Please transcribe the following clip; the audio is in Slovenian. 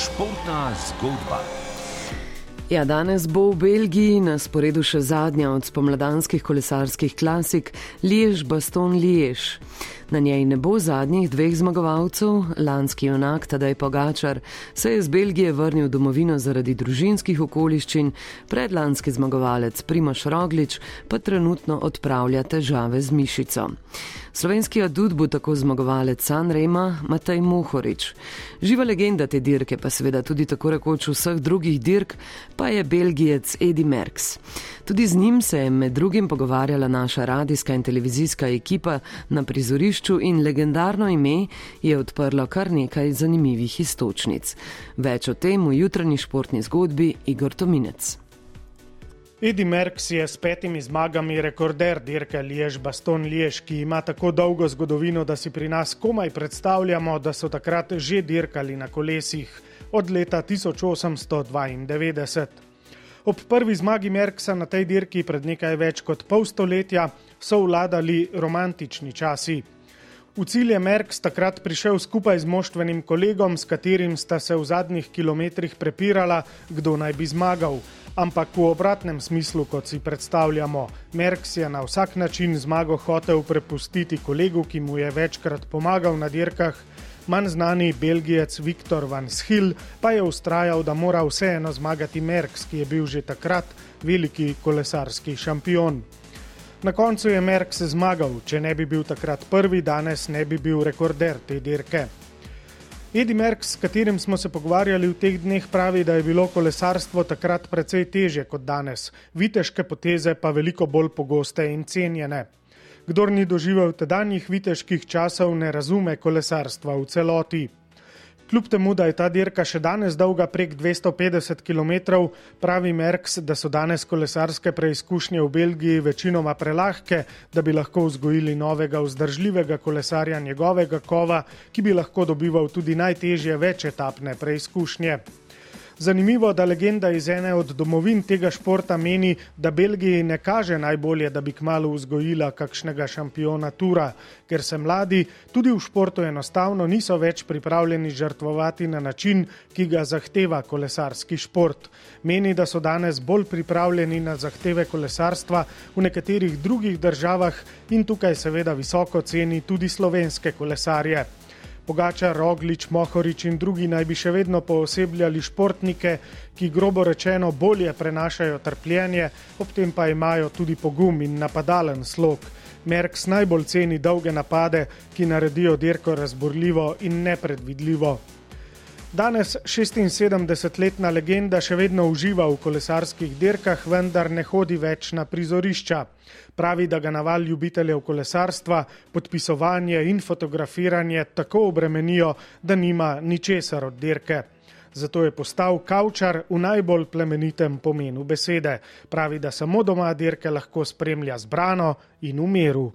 Športna zgodba. Ja, danes bo v Belgiji na sporedu še zadnja od spomladanskih kolesarskih klasik Liež Baston Liež. Na njej ne bo zadnjih dveh zmagovalcev, lanski junak Tadej Pogačar se je z Belgije vrnil domovino zaradi družinskih okoliščin, predlanski zmagovalec Primoš Roglič pa trenutno odpravlja težave z mišico. Slovenski adut bo tako zmagovalec San Rema Matej Muhorič. Živa legenda te dirke, pa seveda tudi tako rekoč vseh drugih dirk, pa je belgijec Edi Merks. Tudi z njim se je med drugim pogovarjala naša radijska in televizijska ekipa na prizorišču in legendarno ime je odprlo kar nekaj zanimivih istočnic. Več o tem v jutranji športni zgodbi Igor Tominec. Edi Merks je s petimi zmagami rekorder dirke Liež Baston Liež, ki ima tako dolgo zgodovino, da si pri nas komaj predstavljamo, da so takrat že dirkali na kolesih od leta 1892. Ob prvi zmagi Merksa na tej dirki pred nekaj več kot pol stoletja so vladali romantični časi. V cilj je Merks takrat prišel skupaj z moštvenim kolegom, s katerim sta se v zadnjih kilometrih prepirala, kdo naj bi zmagal ampak v obratnem smislu, kot si predstavljamo. Merks je na vsak način zmago hotel prepustiti kolegu, ki mu je večkrat pomagal na dirkah. Manj znani belgijec Viktor Van Schil pa je ustrajal, da mora vseeno zmagati Merks, ki je bil že takrat veliki kolesarski šampion. Na koncu je Merks zmagal, če ne bi bil takrat prvi, danes ne bi bil rekorder te dirke. Edi Merks, s katerim smo se pogovarjali v teh dneh, pravi, da je bilo kolesarstvo takrat precej teže kot danes, viteške poteze pa veliko bolj pogoste in cenjene. Kdor ni doživel tedanjih viteških časov, ne razume kolesarstva v celoti. Kljub temu, da je ta dirka še danes dolga prek 250 km, pravi Merks, da so danes kolesarske preizkušnje v Belgiji večinoma prelahke, da bi lahko vzgojili novega vzdržljivega kolesarja njegovega kova, ki bi lahko dobival tudi najtežje večetapne preizkušnje. Zanimivo, da legenda iz ene od domovin tega športa meni, da Belgiji ne kaže najbolje, da bi kmalo vzgojila kakšnega šampiona tura, ker se mladi tudi v športu enostavno niso več pripravljeni žrtvovati na način, ki ga zahteva kolesarski šport. Meni, da so danes bolj pripravljeni na zahteve kolesarstva v nekaterih drugih državah in tukaj seveda visoko ceni tudi slovenske kolesarje. Pogača, Roglič, Mohorič in drugi naj bi še vedno poosebljali športnike, ki grobo rečeno bolje prenašajo trpljenje, ob tem pa imajo tudi pogum in napadalen slog. Merks najbolj ceni dolge napade, ki naredijo dirko razborljivo in nepredvidljivo. Danes 76-letna legenda še vedno uživa v kolesarskih dirkah, vendar ne hodi več na prizorišča. Pravi, da ga naval ljubiteljev kolesarstva, podpisovanje in fotografiranje tako obremenijo, da nima ničesar od dirke. Zato je postal kavčar v najbolj plemenitem pomenu besede. Pravi, da samo doma dirke lahko spremlja zbrano in v miru.